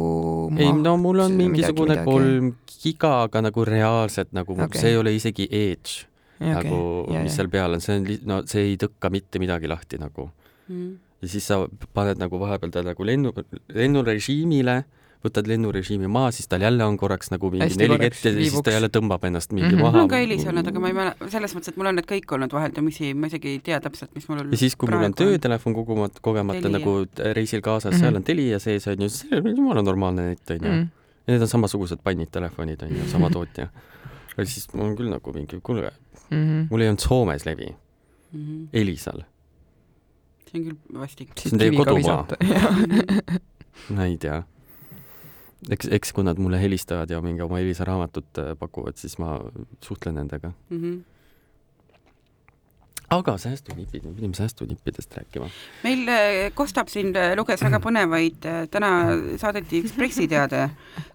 Speaker 1: ei no mul on mingisugune midagi, kolm giga, aga nagu reaalselt nagu okay. see ei ole isegi edge ja, nagu okay. mis seal peal on, see on, no see ei tõkka mitte midagi lahti nagu mm.. ja siis sa paned nagu vahepeal ta nagu lennu, lennurežiimile võtad lennurežiimi maha, siis tal jälle on korraks nagu mingi neli ketti ja siis ta jälle tõmbab ennast mingi mm -hmm. maha.
Speaker 3: mul on ka Elis olnud, aga ma ei mäleta, selles mõttes, et mul on need kõik olnud vaheldumisi, ma isegi ei tea täpselt, mis mul
Speaker 1: ja siis, kui mul on töötelefon kogumata, kogemata teli. nagu reisil kaasas mm, -hmm. seal on Telia sees on ju, see on jumala normaalne net on ju mm. -hmm. ja need on samasugused pannid telefonid on ju, sama tootja. ja siis mul on küll nagu mingi, kuule mm, -hmm. mul ei olnud Soomes levi mm. -hmm. Elisal.
Speaker 3: see on küll vastik.
Speaker 1: see on teie kodumaa. ma ei tea eks, eks kui nad mulle helistavad ja mingi oma Elisa raamatut äh, pakuvad, siis ma suhtlen nendega mm. -hmm aga säästunipid, me pidime säästunippidest rääkima.
Speaker 3: meil äh, Kostab siin äh, luges väga põnevaid, täna saadeti üks pressiteade,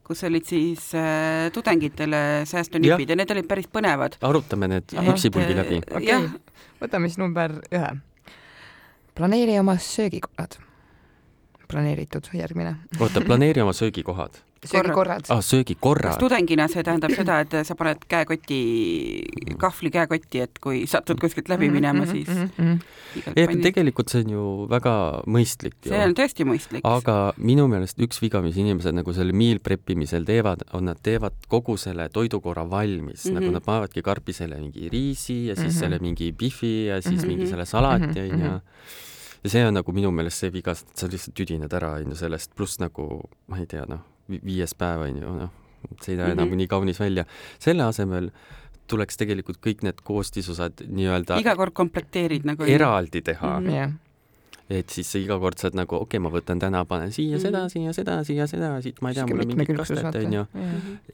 Speaker 3: kus olid siis äh, tudengitele säästunipid ja. ja need olid päris põnevad.
Speaker 1: arutame need üksipulgi läbi.
Speaker 2: okei okay., võtame siis number ühe. planeeri oma söögikorrad planeeritud, järgmine.
Speaker 1: oota, planeeri oma söögikohad
Speaker 2: söögikorrad.
Speaker 1: ah, söögikorrad.
Speaker 3: tudengina see tähendab seda, et sa paned käekoti, kahvli käekotti, et kui satud kuskilt läbi mhm, minema, mhm, siis mm
Speaker 1: -hmm. ei, aga tegelikult see on ju väga mõistlik.
Speaker 3: see on tõesti mõistlik.
Speaker 1: aga minu meelest üks viga, mis inimesed nagu selle meal prep imisel teevad, on nad teevad kogu selle toidukorra valmis mm, -hmm. nagu nad panevadki karpi selle mingi riisi ja siis mm -hmm. selle mingi bifi ja siis mm -hmm. mingi selle salati onju ja see on nagu minu meelest see viga, et sa lihtsalt tüdined ära, on ju, sellest, pluss nagu ma ei tea, noh, viies päev, on ju, noh, see ei näe mm -hmm. enam nii kaunis välja. selle asemel tuleks tegelikult kõik need koostisosad nii-öelda
Speaker 3: iga kord komplekteerid nagu
Speaker 1: eraldi teha mm. -hmm. Yeah et siis iga kord saad nagu, okei okay,, ma võtan täna, panen siia mm -hmm. seda, siia seda, siia seda, siit ma ei tea, mul on mingit kastet, onju.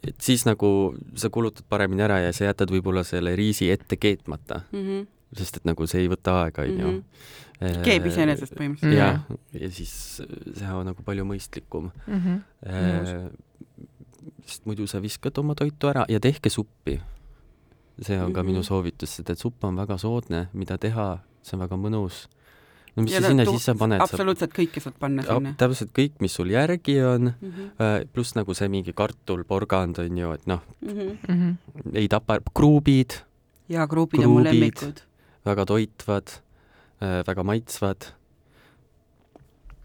Speaker 1: et siis nagu sa kulutad paremini ära ja sa jätad võib-olla selle riisi ette keetmata mm. -hmm. sest et nagu see ei võta aega, onju. Mhm.
Speaker 3: keeb iseenesest põhimõtteliselt.
Speaker 1: jah, ja siis see on nagu palju mõistlikum mm. -hmm. sest muidu sa viskad oma toitu ära ja tehke suppi. see on ka mm -hmm. minu soovitus, sest et supp on väga soodne, mida teha, see on väga mõnus no mis ja sa sinna sisse paned?
Speaker 3: absoluutselt kõike saad panna sinna.
Speaker 1: täpselt kõik, mis sul järgi on mm, -hmm. pluss nagu see mingi kartul, porgand on ju, et noh mm, -hmm. ei tapa, kruubid.
Speaker 3: jaa, kruubid on mu lemmikud.
Speaker 1: väga toitvad Äh, väga maitsvad.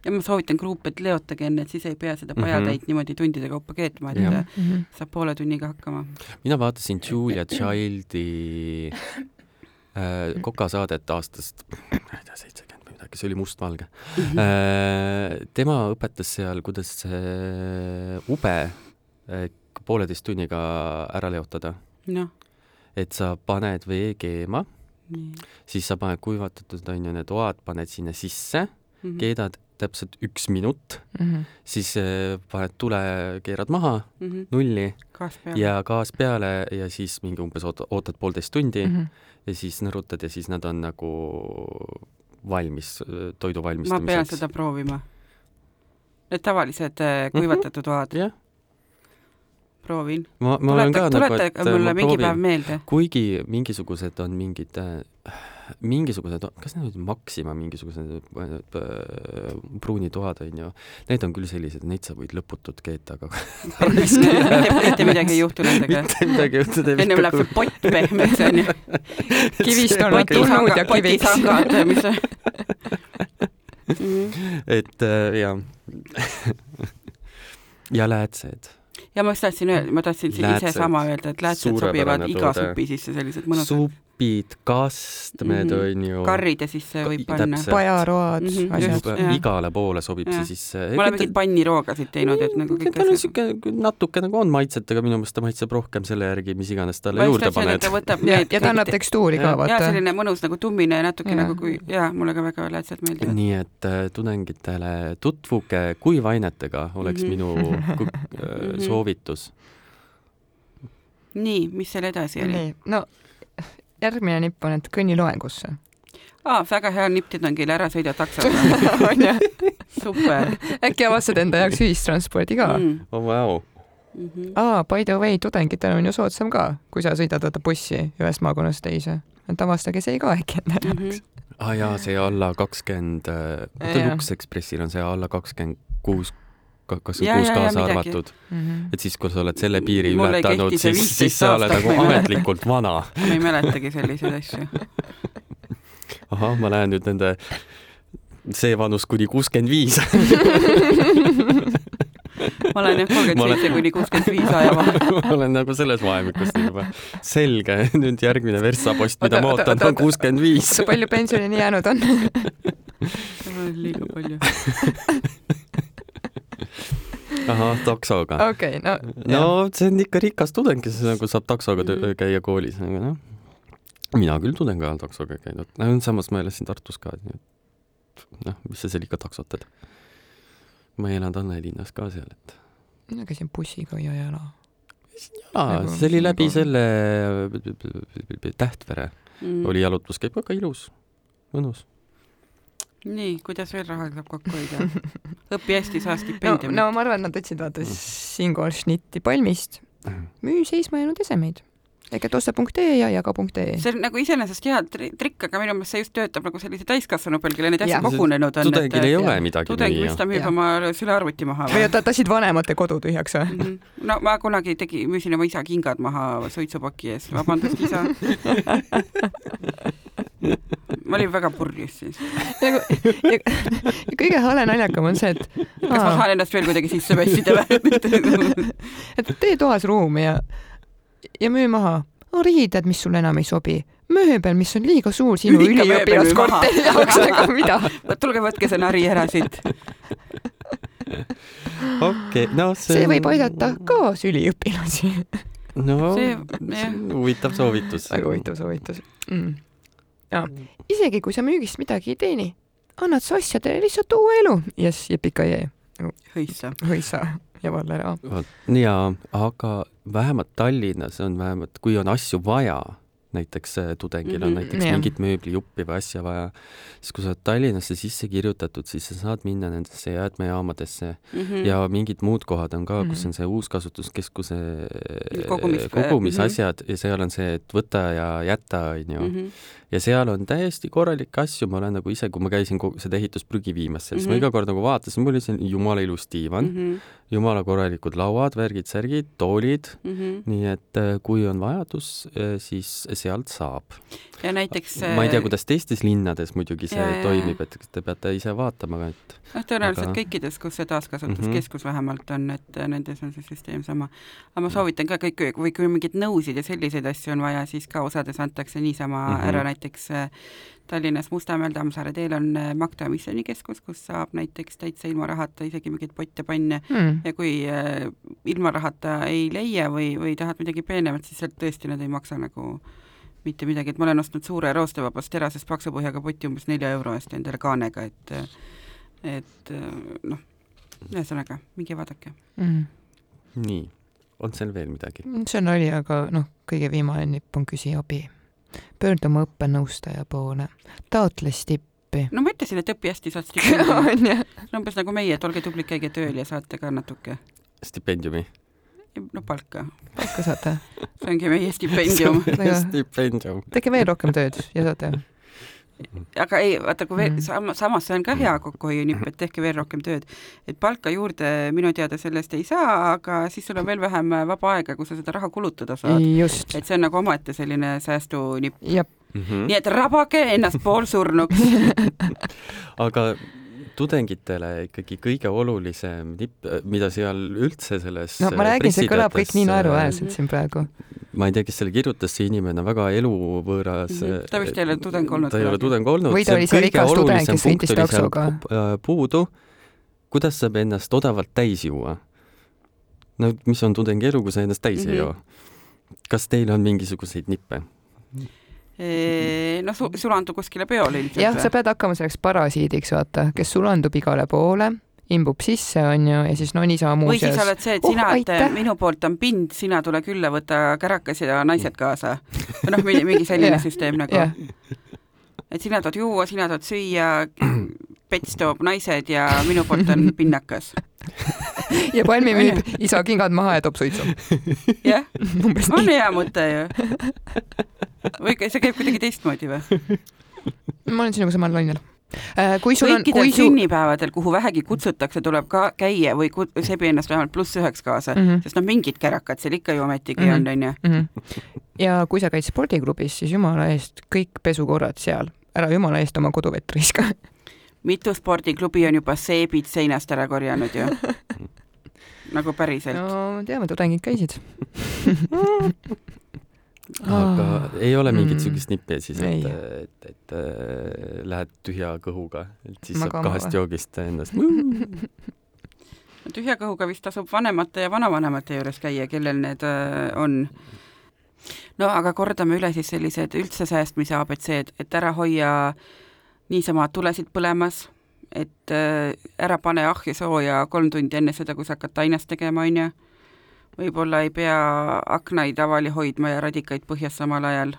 Speaker 3: ja ma soovitan gruupi, et leotage enne, et siis ei pea seda
Speaker 1: Mhm.
Speaker 3: pajatäit mm -hmm. niimoodi tundide kaupa keetma, et
Speaker 1: Jah.
Speaker 3: äh,
Speaker 2: Mhm.
Speaker 3: saab poole tunniga hakkama.
Speaker 1: mina vaatasin Julia Childi äh, kokasaadet aastast, ma ei tea, seitsekümmend või midagi, see oli mustvalge
Speaker 3: Mhm.
Speaker 1: äh, tema õpetas seal, kuidas see ube äh, pooleteist tunniga ära leotada.
Speaker 3: noh,
Speaker 1: et sa paned vee keema, siis sa paned kuivatatud, on ju, need oad paned sinna sisse,
Speaker 3: mm -hmm.
Speaker 1: keedad täpselt üks minut,
Speaker 2: Mhm.
Speaker 1: siis äh, paned tule, keerad maha,
Speaker 3: mm -hmm.
Speaker 1: nulli
Speaker 3: gaas peale.
Speaker 1: ja gaas peale ja siis mingi umbes oot-, ootad poolteist tundi mm
Speaker 2: Mhm.
Speaker 1: -hmm. ja siis nõrutad ja siis nad on nagu valmis toidu
Speaker 3: ma pean
Speaker 1: valmistamiseks.
Speaker 3: seda proovima. Need tavalised äh, kuivatatud oad
Speaker 1: jah,
Speaker 3: proovin.
Speaker 1: ma, ma olen ka nagu, et
Speaker 3: mulle mingi päev meelde.
Speaker 1: kuigi mingisugused on mingid äh, mingisugused, kas need olid Maxima mingisugused äh, pruunid toad onju, need on küll sellised, neid sa võid lõputult keeta, aga
Speaker 3: mitte midagi ei juhtu nendega.
Speaker 1: mitte midagi ei juhtu.
Speaker 3: ennem läheb see pott pehmeks onju.
Speaker 2: kivist on nad tulnud ja kiviks.
Speaker 1: et äh, jah ja läätsed.
Speaker 3: Ja ma just tahtsin öelda, ma tahtsin ise sama öelda, et läätsed sobivad iga supi sisse, sellised mõnusad.
Speaker 1: Supid, kastmed
Speaker 3: Mhm.
Speaker 1: onju.
Speaker 3: karride sisse võib
Speaker 1: Ka-
Speaker 3: panna.
Speaker 2: pajaroad mm,, asjad
Speaker 3: just..
Speaker 1: Juba
Speaker 3: jah.
Speaker 1: igale poole sobib
Speaker 3: Jah.
Speaker 1: see sisse.
Speaker 3: ma olen mingeid panniroogasid teinud, et nagu kõik
Speaker 1: tal on
Speaker 3: asjad.
Speaker 1: siuke natuke nagu on maitset, aga minu meelest ta maitseb rohkem selle järgi, mis iganes talle
Speaker 3: ma
Speaker 1: juurde paned
Speaker 3: et ta võtab
Speaker 2: ja
Speaker 3: need,
Speaker 2: ja ta annab tekstuuri ka, vaata.
Speaker 3: selline mõnus nagu tummine ja natuke
Speaker 2: Jaa.
Speaker 3: nagu kui, jaa, mulle ka väga läätsed meeldivad.
Speaker 1: nii et äh, tudengitele tutvuge kuivainetega, oleks
Speaker 3: Mhm.
Speaker 1: minu ku- äh,
Speaker 3: Mhm.
Speaker 1: soovitus.
Speaker 3: nii, mis seal edasi oli?
Speaker 2: nii, no järgmine nipp on, et kõnni loengusse.
Speaker 3: aa, väga hea nipp teid on keele ära sõida taksoga.
Speaker 2: onju,
Speaker 3: super
Speaker 2: äkki avastad enda jaoks ühistranspordi ka mm.?
Speaker 3: mm..
Speaker 1: oh vau,
Speaker 3: Mm
Speaker 2: aa, by the way, tudengitel on ju soodsam ka, kui sa sõidad vaata bussi ühest maakonnast teise. et avastage see ka äkki enda
Speaker 3: -hmm.
Speaker 2: jaoks.
Speaker 1: aa ah, jaa, see alla kakskümmend, vaata
Speaker 2: Jah.
Speaker 1: Lux Expressil on see alla kakskümmend kuus, kakskümmend
Speaker 3: Jaa,
Speaker 1: kuus kaasa
Speaker 3: midagi.
Speaker 1: arvatud.
Speaker 2: Mhm.
Speaker 1: et siis, kui sa oled selle piiri
Speaker 3: Mul
Speaker 1: ületanud, siis,
Speaker 3: 15
Speaker 1: siis sa oled nagu ametlikult vana.
Speaker 3: ma ei mäletagi selliseid asju.
Speaker 1: ahah, ma lähen nüüd nende, see vanus kuni kuuskümmend viis.
Speaker 3: ma olen jah, kolmkümmend seitse kuni kuuskümmend viis aja vahel.
Speaker 1: ma olen nagu selles vahemikus juba. selge, nüüd järgmine verstapost, mida ma
Speaker 2: oota,
Speaker 1: ootan,
Speaker 2: oota,
Speaker 1: on kuuskümmend viis.
Speaker 2: palju pensionini jäänud on?
Speaker 3: liiga palju.
Speaker 1: ahah, taksoga.
Speaker 2: okei, no.
Speaker 1: no see on ikka rikas tudeng, kes nagu saab taksoga
Speaker 3: Mhm.
Speaker 1: käia koolis, aga noh. mina küll tudeng ajal taksoga käinud, samas ma elasin Tartus ka, nii et noh, mis sa seal ikka taksotad. ma ei elanud Annelinnas ka seal, et
Speaker 2: mina käisin bussiga ja jala.
Speaker 1: aa,
Speaker 2: Nagu-
Speaker 1: see oli läbi
Speaker 2: nagu-
Speaker 1: selle Tähtvere oli jalutuskäik väga ilus, mõnus.
Speaker 3: Mm. nii, kuidas veel raha saab kokku hoida? õpi hästi, saa
Speaker 2: no,
Speaker 3: stipendiumi
Speaker 2: no ma arvan, et nad võtsid vaata siinkohal šnitti palmist, müü seisma jäänud esemeid. ehk et osta.ee ja jaga.ee.
Speaker 3: see on nagu iseenesest hea tri- trikk, aga minu meelest see just töötab nagu sellise täiskasvanu peal, kellel neid asju kogunenud on.
Speaker 1: tudengil ei
Speaker 2: et-
Speaker 1: ole
Speaker 2: jah.
Speaker 1: midagi
Speaker 3: tudeng,
Speaker 1: müüa
Speaker 3: mis. ta müüb
Speaker 2: Jah.
Speaker 3: oma sülearvuti maha
Speaker 2: või oota, tahtsid vanemate kodu tühjaks või?
Speaker 3: Mhm. no ma kunagi tegi, müüsin oma isa kingad maha suitsupaki ees, vabandust, isa. ma olin väga purjus siis.
Speaker 2: nagu ja, ja kõige hale naljakam on see, et
Speaker 3: kas ma
Speaker 2: aa,
Speaker 3: saan ennast veel kuidagi sisse mässida või?
Speaker 2: et tee toas ruumi ja, ja müü maha. riided, mis sulle enam ei sobi, mööbel, mis on liiga suur sinu üliõpilaskorteri jaoks, aga mida?
Speaker 3: tulge võtke see nari ära siit.
Speaker 1: okei, no see
Speaker 2: see võib aidata kaasüliõpilasi.
Speaker 1: no
Speaker 3: See-
Speaker 1: see on huvitav soovitus.
Speaker 2: väga huvitav soovitus mm.. Ja isegi kui sa müügist midagi ei teeni, annad sa asjadele lihtsalt uue elu. jess, jepika-jee,
Speaker 3: hõissa.
Speaker 2: hõissa ja Valleri A.
Speaker 1: jaa, aga vähemalt Tallinnas on vähemalt, kui on asju vaja, näiteks äh, tudengil on
Speaker 3: Mhm,
Speaker 1: näiteks
Speaker 2: jah.
Speaker 1: mingit mööblijuppi või asja vaja, siis kui sa oled Tallinnasse sisse kirjutatud, siis sa saad minna nendesse jäätmejaamadesse
Speaker 3: Mhm.
Speaker 1: ja mingid muud kohad on ka, kus
Speaker 2: Mhm.
Speaker 1: on see uuskasutuskeskuse
Speaker 3: Kogumis-
Speaker 1: kogumisasjad ja seal on see, et võta ja jäta, onju.
Speaker 3: Mhm.
Speaker 1: ja seal on täiesti korralikke asju, ma olen nagu ise, kui ma käisin seda ehitusprügi viimas, siis mm -hmm. ma iga kord nagu vaatasin, mul oli selline jumala ilus diivan mm,
Speaker 3: Mhm.
Speaker 1: Jumala korralikud lauad, värgid, särgid, toolid,
Speaker 3: mm. -hmm.
Speaker 1: nii et äh, kui on vajadus, siis sealt saab.
Speaker 3: ja näiteks
Speaker 1: ma ei tea, kuidas teistes linnades muidugi see
Speaker 3: jaa,
Speaker 1: toimib, et te peate ise vaatama, et
Speaker 3: noh, tõenäoliselt
Speaker 1: aga-
Speaker 3: kõikides, kus see taaskasutuskeskus mm
Speaker 1: Mhm.
Speaker 3: -hmm. vähemalt on, et äh, nendes on see süsteem sama. aga ma soovitan ka kõik, või kui mingeid nõusid ja selliseid asju on vaja, siis ka osades antakse niisama mm
Speaker 1: Mhm.
Speaker 3: -hmm. ära, näiteks äh, Tallinnas Mustamäel Tammsaare teel on äh, Magda missioonikeskus, kus saab näiteks täitsa ilma rahata isegi mingeid potte-panne
Speaker 2: mm..
Speaker 3: ja kui äh, ilma rahata ei leia või, või tahad midagi peenemat, siis sealt tõesti nad ei maksa nagu mitte midagi, et ma olen ostnud suure roostevabast terasest paksu põhjaga poti umbes nelja euro eest endale kaanega, et et noh, ühesõnaga, minge vaadake.
Speaker 2: Mm.
Speaker 1: nii, on seal veel midagi?
Speaker 2: see on nali, aga noh, kõige viimane nipp on küsi abi. Pöördu oma õppenõustaja poole, taotle stippi.
Speaker 3: no ma ütlesin, et õpi hästi, saad stipendiumi. see on umbes nagu meie, et olge tublid, käige tööl ja saate ka natuke,
Speaker 1: stipendiumi?
Speaker 3: no palka.
Speaker 2: palka saate.
Speaker 3: see ongi meie stipendium.
Speaker 1: Stipendium.
Speaker 2: tehke veel rohkem tööd ja saate.
Speaker 3: Aga ei, vaata, kui veel
Speaker 2: Mm.
Speaker 3: sama, samas see on ka hea kokkuhoiunipp, et tehke veel rohkem tööd. et palka juurde minu teada sellest ei saa, aga siis sul on veel vähem vaba aega, kus sa seda raha kulutada saad. et see on nagu omaette selline säästunipp.
Speaker 2: jah,
Speaker 1: Mhm.
Speaker 3: nii et rabage ennast poolsurnuks.
Speaker 1: aga tudengitele ikkagi kõige olulisem nipp, mida seal üldse selles
Speaker 2: no ma räägin, see kõlab kõik nii
Speaker 1: pressiteates,
Speaker 2: naeruväärselt siin praegu.
Speaker 1: ma ei tea, kes selle kirjutas, see inimene on väga eluvõõras
Speaker 3: Mhm. Ta vist ei ole tudeng olnud
Speaker 1: ta ei ole tudeng olnud.
Speaker 2: Või ta oli see rikas tudeng, kes sõitis taksoga.
Speaker 1: äh, puudu, kuidas saab ennast odavalt täis juua? no mis on tudengi elu, kui sa ennast täis mm -hmm. ei
Speaker 3: Mhm.
Speaker 1: joo? kas teil on mingisuguseid nippe?
Speaker 3: No su-, sulandu kuskile peole ilmselt
Speaker 2: jah, sa pead hakkama selleks parasiidiks, vaata, kes sulandub igale poole, imbub sisse, onju, ja siis no niisama
Speaker 3: või siis
Speaker 2: muuseas.
Speaker 3: oled see, et
Speaker 2: Oh,
Speaker 3: sina, et
Speaker 2: aitäh!
Speaker 3: minu poolt on pind, sina tule külla, võta kärakas ja naised kaasa. noh, mingi selline
Speaker 2: Jah.
Speaker 3: süsteem nagu
Speaker 2: jah,
Speaker 3: et sina tood juua, sina tood süüa, pets toob naised ja minu poolt on pinnakas.
Speaker 2: ja Palmi müüb isa kingad maha ja toob suitsu.
Speaker 3: jah, on hea mõte ju. Või see käib kuidagi teistmoodi või?
Speaker 2: ma olen sinuga samal lainel. kui sul on, kui su-,
Speaker 3: sünnipäevadel, kuhu vähegi kutsutakse, tuleb ka käia või ku- sebi ennast vähemalt pluss üheks kaasa mm. -hmm. sest noh, mingid kärakad seal ikka ju ometigi mm -hmm. on, onju.
Speaker 2: Mhm. ja kui sa käid spordiklubis, siis jumala eest kõik pesukorrad seal, ära jumala eest oma koduvett raiska.
Speaker 3: mitu spordiklubi on juba seebid seinast ära korjanud ju. nagu päriselt no..
Speaker 2: no teame, tudengid käisid.
Speaker 1: Aga ei ole mingit
Speaker 2: Mm.
Speaker 1: niisugust nippi siis, et
Speaker 2: Ei.,
Speaker 1: et, et äh, lähed tühja kõhuga, et siis
Speaker 2: Magama
Speaker 1: saab kahest joogist ennast
Speaker 3: tühja kõhuga vist tasub vanemate ja vanavanemate juures käia, kellel need öö, on. no aga kordame üle siis sellised üldse säästmise abc-d, et ära hoia niisama tulesid põlemas, et öö, ära pane ahju sooja kolm tundi enne seda, kui sa hakkad tainast tegema, on ju. Võib-olla ei pea aknaid avali hoidma ja radikaid põhjas samal ajal.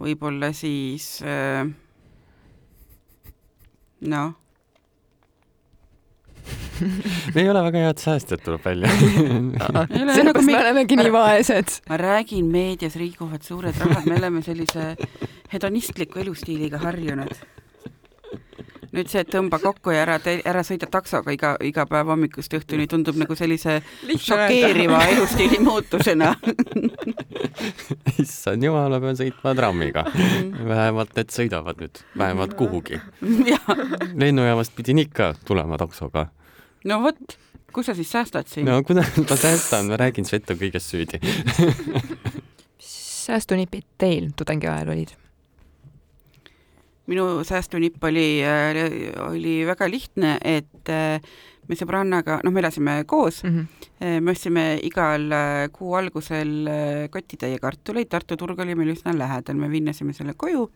Speaker 3: võib-olla siis öö, noh
Speaker 1: me ei ole väga head säästjad, tuleb välja.
Speaker 3: Nagu
Speaker 2: sellepärast
Speaker 3: mi-
Speaker 2: me olemegi nii vaesed.
Speaker 3: ma räägin, meedias liiguvad suured rahad, me oleme sellise hedonistliku elustiiliga harjunud. Nüüd see, et tõmba kokku ja ära, ära sõida taksoga iga, iga päev hommikust õhtuni tundub nagu sellise šokeeriva elustiili muutusena.
Speaker 1: issand jumal, ma pean sõitma trammiga. vähemalt need sõidavad nüüd, vähemalt kuhugi.
Speaker 3: jah,
Speaker 1: lennujaamast pidin ikka tulema taksoga.
Speaker 3: no vot, kus sa siis säästad siin
Speaker 1: no kuidas ma säästan, ma räägin, Svet on kõiges süüdi.
Speaker 2: säästunipid teil tudengiajal olid?
Speaker 3: Minu säästunipp oli, oli väga lihtne, et äh, me sõbrannaga, noh, me elasime koos, me ostsime igal äh, kuu algusel äh, kotitäie kartuleid, Tartu turg oli meil üsna lähedal, me vinnasime selle koju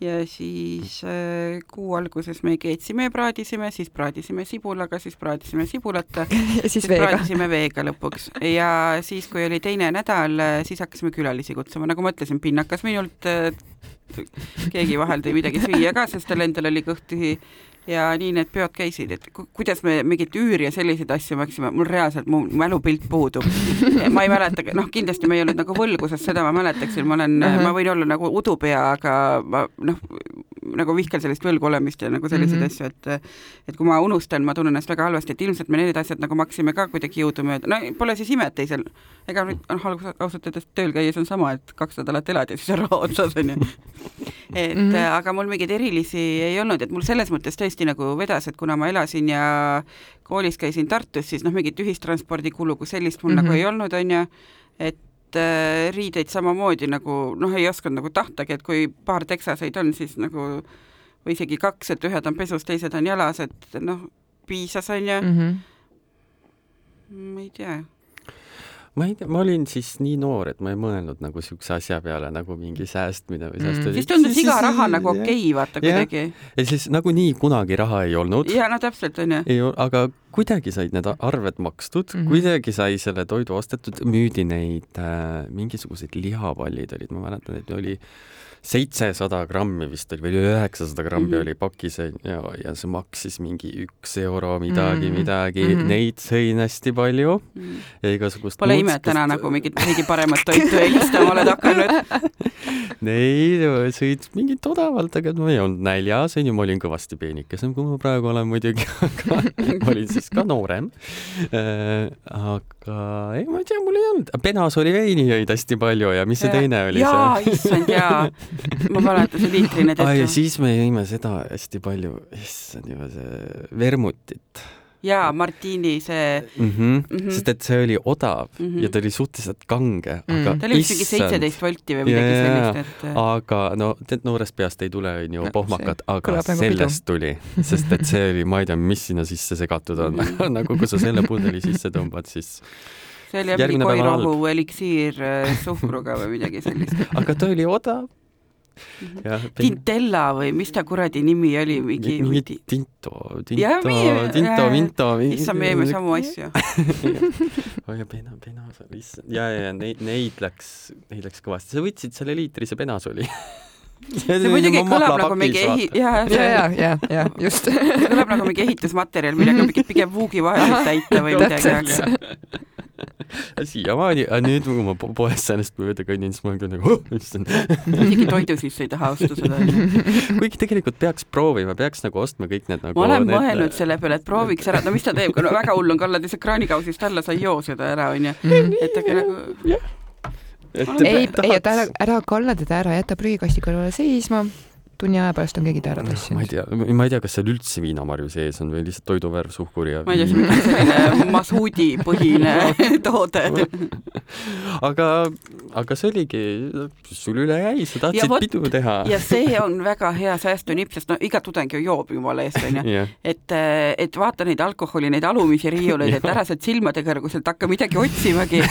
Speaker 3: ja siis äh, kuu alguses me keetsime ja praadisime, siis praadisime sibulaga, siis praadisime sibulata,
Speaker 2: ja siis veega.
Speaker 3: praadisime veega lõpuks ja siis, kui oli teine nädal, siis hakkasime külalisi kutsuma, nagu ma ütlesin, pinnakas minult äh, keegi vahel tõi midagi süüa ka, sest tal endal oli kõht tühi ja nii need peod käisid, et ku, kuidas me mingit üüri ja selliseid asju maksime, mul reaalselt mu mälupilt puudub. ma ei mäleta, noh, kindlasti me ei olnud nagu võlguses, seda ma mäletaksin, ma olen uh. -huh. ma võin olla nagu udupea, aga ma noh, nagu vihkan sellist võlgu olemist ja nagu selliseid mm -hmm. asju, et et kui ma unustan, ma tunnen ennast väga halvasti, et ilmselt me need asjad nagu maksime ka kuidagi jõudumööda, no pole siis ime, et teisel, ega nüüd noh, ausalt öeldes tööl käies on sama, et kaks nädalat elad ja siis on raha otsas, on ju. et mm -hmm. aga mul mingeid erilisi ei olnud, et mul selles mõttes tõesti nagu vedas, et kuna ma elasin ja koolis käisin Tartus, siis noh, mingit ühistranspordikulu kui sellist mul mm -hmm. nagu mhm. ei olnud, on ju, et riideid samamoodi nagu noh, ei osanud nagu tahtagi, et kui paar teksaseid on, siis nagu või isegi kaks, et ühed on pesus, teised on jalas, et noh, piisas, on ju mm. -hmm. ma ei tea
Speaker 1: ma ei tea, ma olin siis nii noor, et ma ei mõelnud nagu siukse asja peale nagu mingi säästmine või säästmine
Speaker 3: mm.. siis tundus iga raha nagu okei okay,, vaata kuidagi.
Speaker 1: ja siis nagunii kunagi raha ei olnud.
Speaker 3: ja no täpselt onju.
Speaker 1: ei, aga kuidagi said need arved makstud mm, -hmm. kuidagi sai selle toidu ostetud, müüdi neid äh, mingisuguseid lihapallid olid, ma mäletan, et oli seitsesada grammi vist oli või üheksasada grammi mm -hmm. oli pakis ja, ja see maksis mingi üks euro midagi mm, -hmm. midagi mm, -hmm. neid sõin hästi palju mm -hmm. ja igasugust
Speaker 3: Pole ime, et täna nagu mingit veidi paremat toitu eelistama oled hakanud
Speaker 1: Neid sõid mingit odavalt, aga ma ei olnud näljas, onju, ma olin kõvasti peenikesem, kui ma praegu olen muidugi, aga olin siis ka noorem äh,. aga ei, ma ei tea, mul ei olnud, penas oli veini jõid hästi palju ja mis see teine oli?
Speaker 3: jaa, issand jaa ma mäletan, see liitrine
Speaker 1: tehti. siis me jõime seda hästi palju, issand juba see vermutit
Speaker 3: jaa, Martini see
Speaker 1: mm. -hmm. Mm -hmm. sest et see oli odav mm -hmm. ja ta oli suhteliselt kange mm, -hmm. aga
Speaker 3: ta oli mingi seitseteist volti või midagi yeah, sellist, et
Speaker 1: aga no tead, noorest peast ei tule, onju, pohmakad, aga nagu sellest pidu. tuli, sest et see oli, ma ei tea, mis sinna sisse segatud on nagu kui sa selle pudeli sisse tõmbad, siis
Speaker 3: see oli mingi koirohu eliksiir äh, suhkruga või midagi sellist.
Speaker 1: aga ta oli odav
Speaker 3: Mhm. Tintella või mis ta kuradi nimi oli, mingi
Speaker 1: mingi Tinto, Tinto, Tinto, Minto.
Speaker 3: issand, me jõime samu asju.
Speaker 1: oi, pena, penasol, issand, ja, ja, ja neid, neid läks, neid läks kõvasti, sa võtsid selle liitrise penasoli
Speaker 3: see, see muidugi kõlab nagu mingi ehi-, jaa,
Speaker 2: ja, ja, ja, ja just.
Speaker 3: kõlab nagu mingi ehitusmaterjal, millega pigem vuugivahendeid täita või midagi, aga
Speaker 1: siiamaani, nüüd kui ma poes sellest mööda kõnnin, siis ma olen küll nagu oh,, issand.
Speaker 3: isegi toidu sisse ei taha osta seda.
Speaker 1: kuigi tegelikult peaks proovima, peaks nagu ostma kõik need nagu
Speaker 3: ma olen need... mõelnud selle peale, et prooviks ära, no mis ta teeb, kui no väga hull on kallad lihtsalt kraanikausist alla, sa ei joo seda ära, onju. et aga nagu
Speaker 2: et ei, ei, et ära, ära kalla teda ära, jäta prügikasti kõrvale seisma tunni aja pärast on keegi ta ära tassinud.
Speaker 1: ma ei tea, ma ei tea, kas seal üldse viinamarju sees on või lihtsalt toiduvärv, suhkur ja
Speaker 3: ma ei tea, see on selline masuudi põhine toode.
Speaker 1: Aga, aga see oligi, sul üle jäi, sa tahtsid ja võt, pidu teha.
Speaker 3: ja see on väga hea säästunipp, sest no iga tudeng ju joob jumala eest, onju. Et, et vaata neid alkoholi, neid alumisi riiuleid, et ära sealt silmade kõrguselt hakka midagi otsimagi.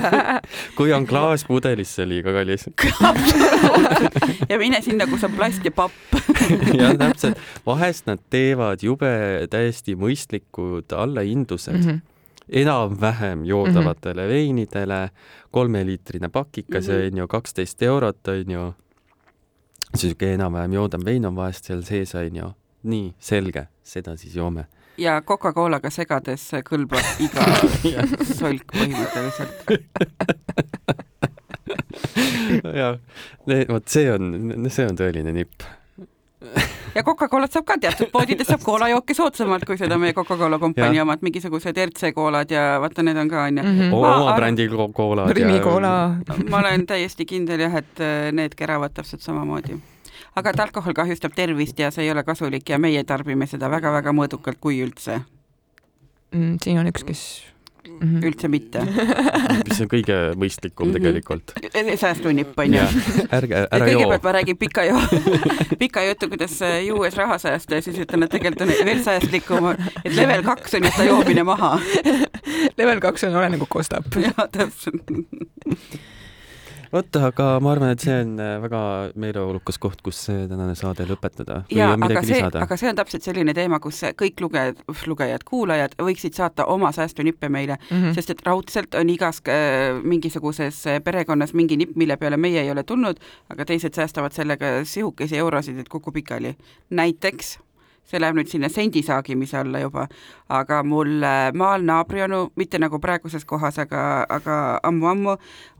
Speaker 1: Kui on klaas pudelis, see liiga kallis.
Speaker 3: Ja mine sinna, kus on plast ja papp
Speaker 1: jah, täpselt. vahest nad teevad jube täiesti mõistlikud allahindlused mm. -hmm enam-vähem joodavatele mm -hmm. veinidele, kolmeliitrine pakikas mm, onju -hmm., kaksteist eurot, onju. sihuke enam-vähem joodav vein on vahest seal sees, onju. nii, selge, seda siis joome.
Speaker 3: ja Coca-Colaga segades kõlbab iga solk põhimõtteliselt
Speaker 1: jah, vot see on, see on tõeline nipp
Speaker 3: ja Coca-Colat saab ka teatud poodides saab koolajooki soodsamalt kui seda meie Coca-Cola kompanii omad, mingisugused RC koolad ja vaata, need on ka onju mm
Speaker 1: -hmm.. oma brändi koolad.
Speaker 2: Rimi koola.
Speaker 3: ma olen täiesti kindel jah, et äh, need keravad täpselt samamoodi. aga et alkohol kahjustab tervist ja see ei ole kasulik ja meie tarbime seda väga-väga mõõdukalt, kui üldse
Speaker 2: mm,. siin on üks, kes
Speaker 3: mm -hmm. üldse mitte
Speaker 1: mis on kõige mõistlikum mm -hmm. tegelikult.
Speaker 3: säästunipp on ju.
Speaker 1: ärge, ära
Speaker 3: joo. kõigepealt ma räägin pika joo, pika jutu, kuidas äh, juues raha säästa ja siis ütlen, et tegelikult on veel säästlikum, et level kaks on jätta joomine maha
Speaker 2: level kaks on ole nagu kostab.
Speaker 3: jah, täpselt
Speaker 1: vot, aga ma arvan, et see on äh, väga meeleolukas koht, kus tänane saade lõpetada.
Speaker 3: ja, aga see, aga see on täpselt selline teema, kus kõik lugejad, lugejad, kuulajad võiksid saata oma säästunippe meile mm, -hmm. sest et raudselt on igas äh, mingisuguses perekonnas mingi nipp, mille peale meie ei ole tulnud, aga teised säästavad sellega sihukesi eurosid, et kukub pikali. näiteks see läheb nüüd sinna sendi saagimise alla juba, aga mul äh, maal naabrionu, mitte nagu praeguses kohas, aga, aga ammu-ammu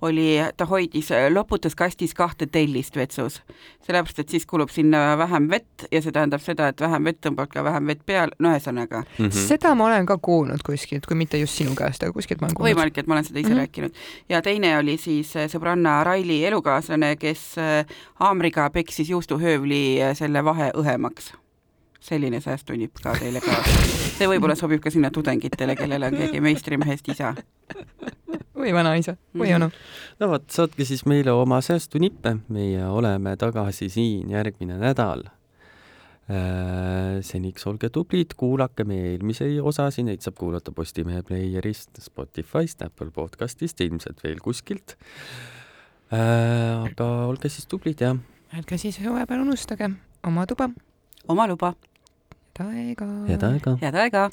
Speaker 3: oli, ta hoidis äh, loputuskastis kahte tellist vetsus. sellepärast, et siis kulub sinna vähem vett ja see tähendab seda, et vähem vett tõmbab ka vähem vett peale, no ühesõnaga
Speaker 1: mm. -hmm.
Speaker 2: seda ma olen ka kuulnud kuskilt, kui mitte just sinu käest, aga kuskilt ma olen kuulnud.
Speaker 3: võimalik, et ma olen seda ise mm -hmm. rääkinud. ja teine oli siis äh, sõbranna Raili elukaaslane, kes haamriga peksis juustuhöövli selle vahe õhemaks selline säästunipp ka teile ka. see võib-olla sobib ka sinna tudengitele, kellel on keegi meistrimehest isa.
Speaker 2: või vanaisa või onu.
Speaker 1: no vot, saatke siis meile oma säästunippe, meie oleme tagasi siin järgmine nädal äh, seniks olge tublid, kuulake meie eelmisi osasid, neid saab kuulata Postimehe Playerist, Spotify'st, Apple podcast'ist, ilmselt veel kuskilt. Äh, aga olge siis tublid ja.
Speaker 2: ärge siis vahepeal unustage oma tuba.
Speaker 3: oma luba
Speaker 2: head aega.
Speaker 1: head aega.
Speaker 3: head aega.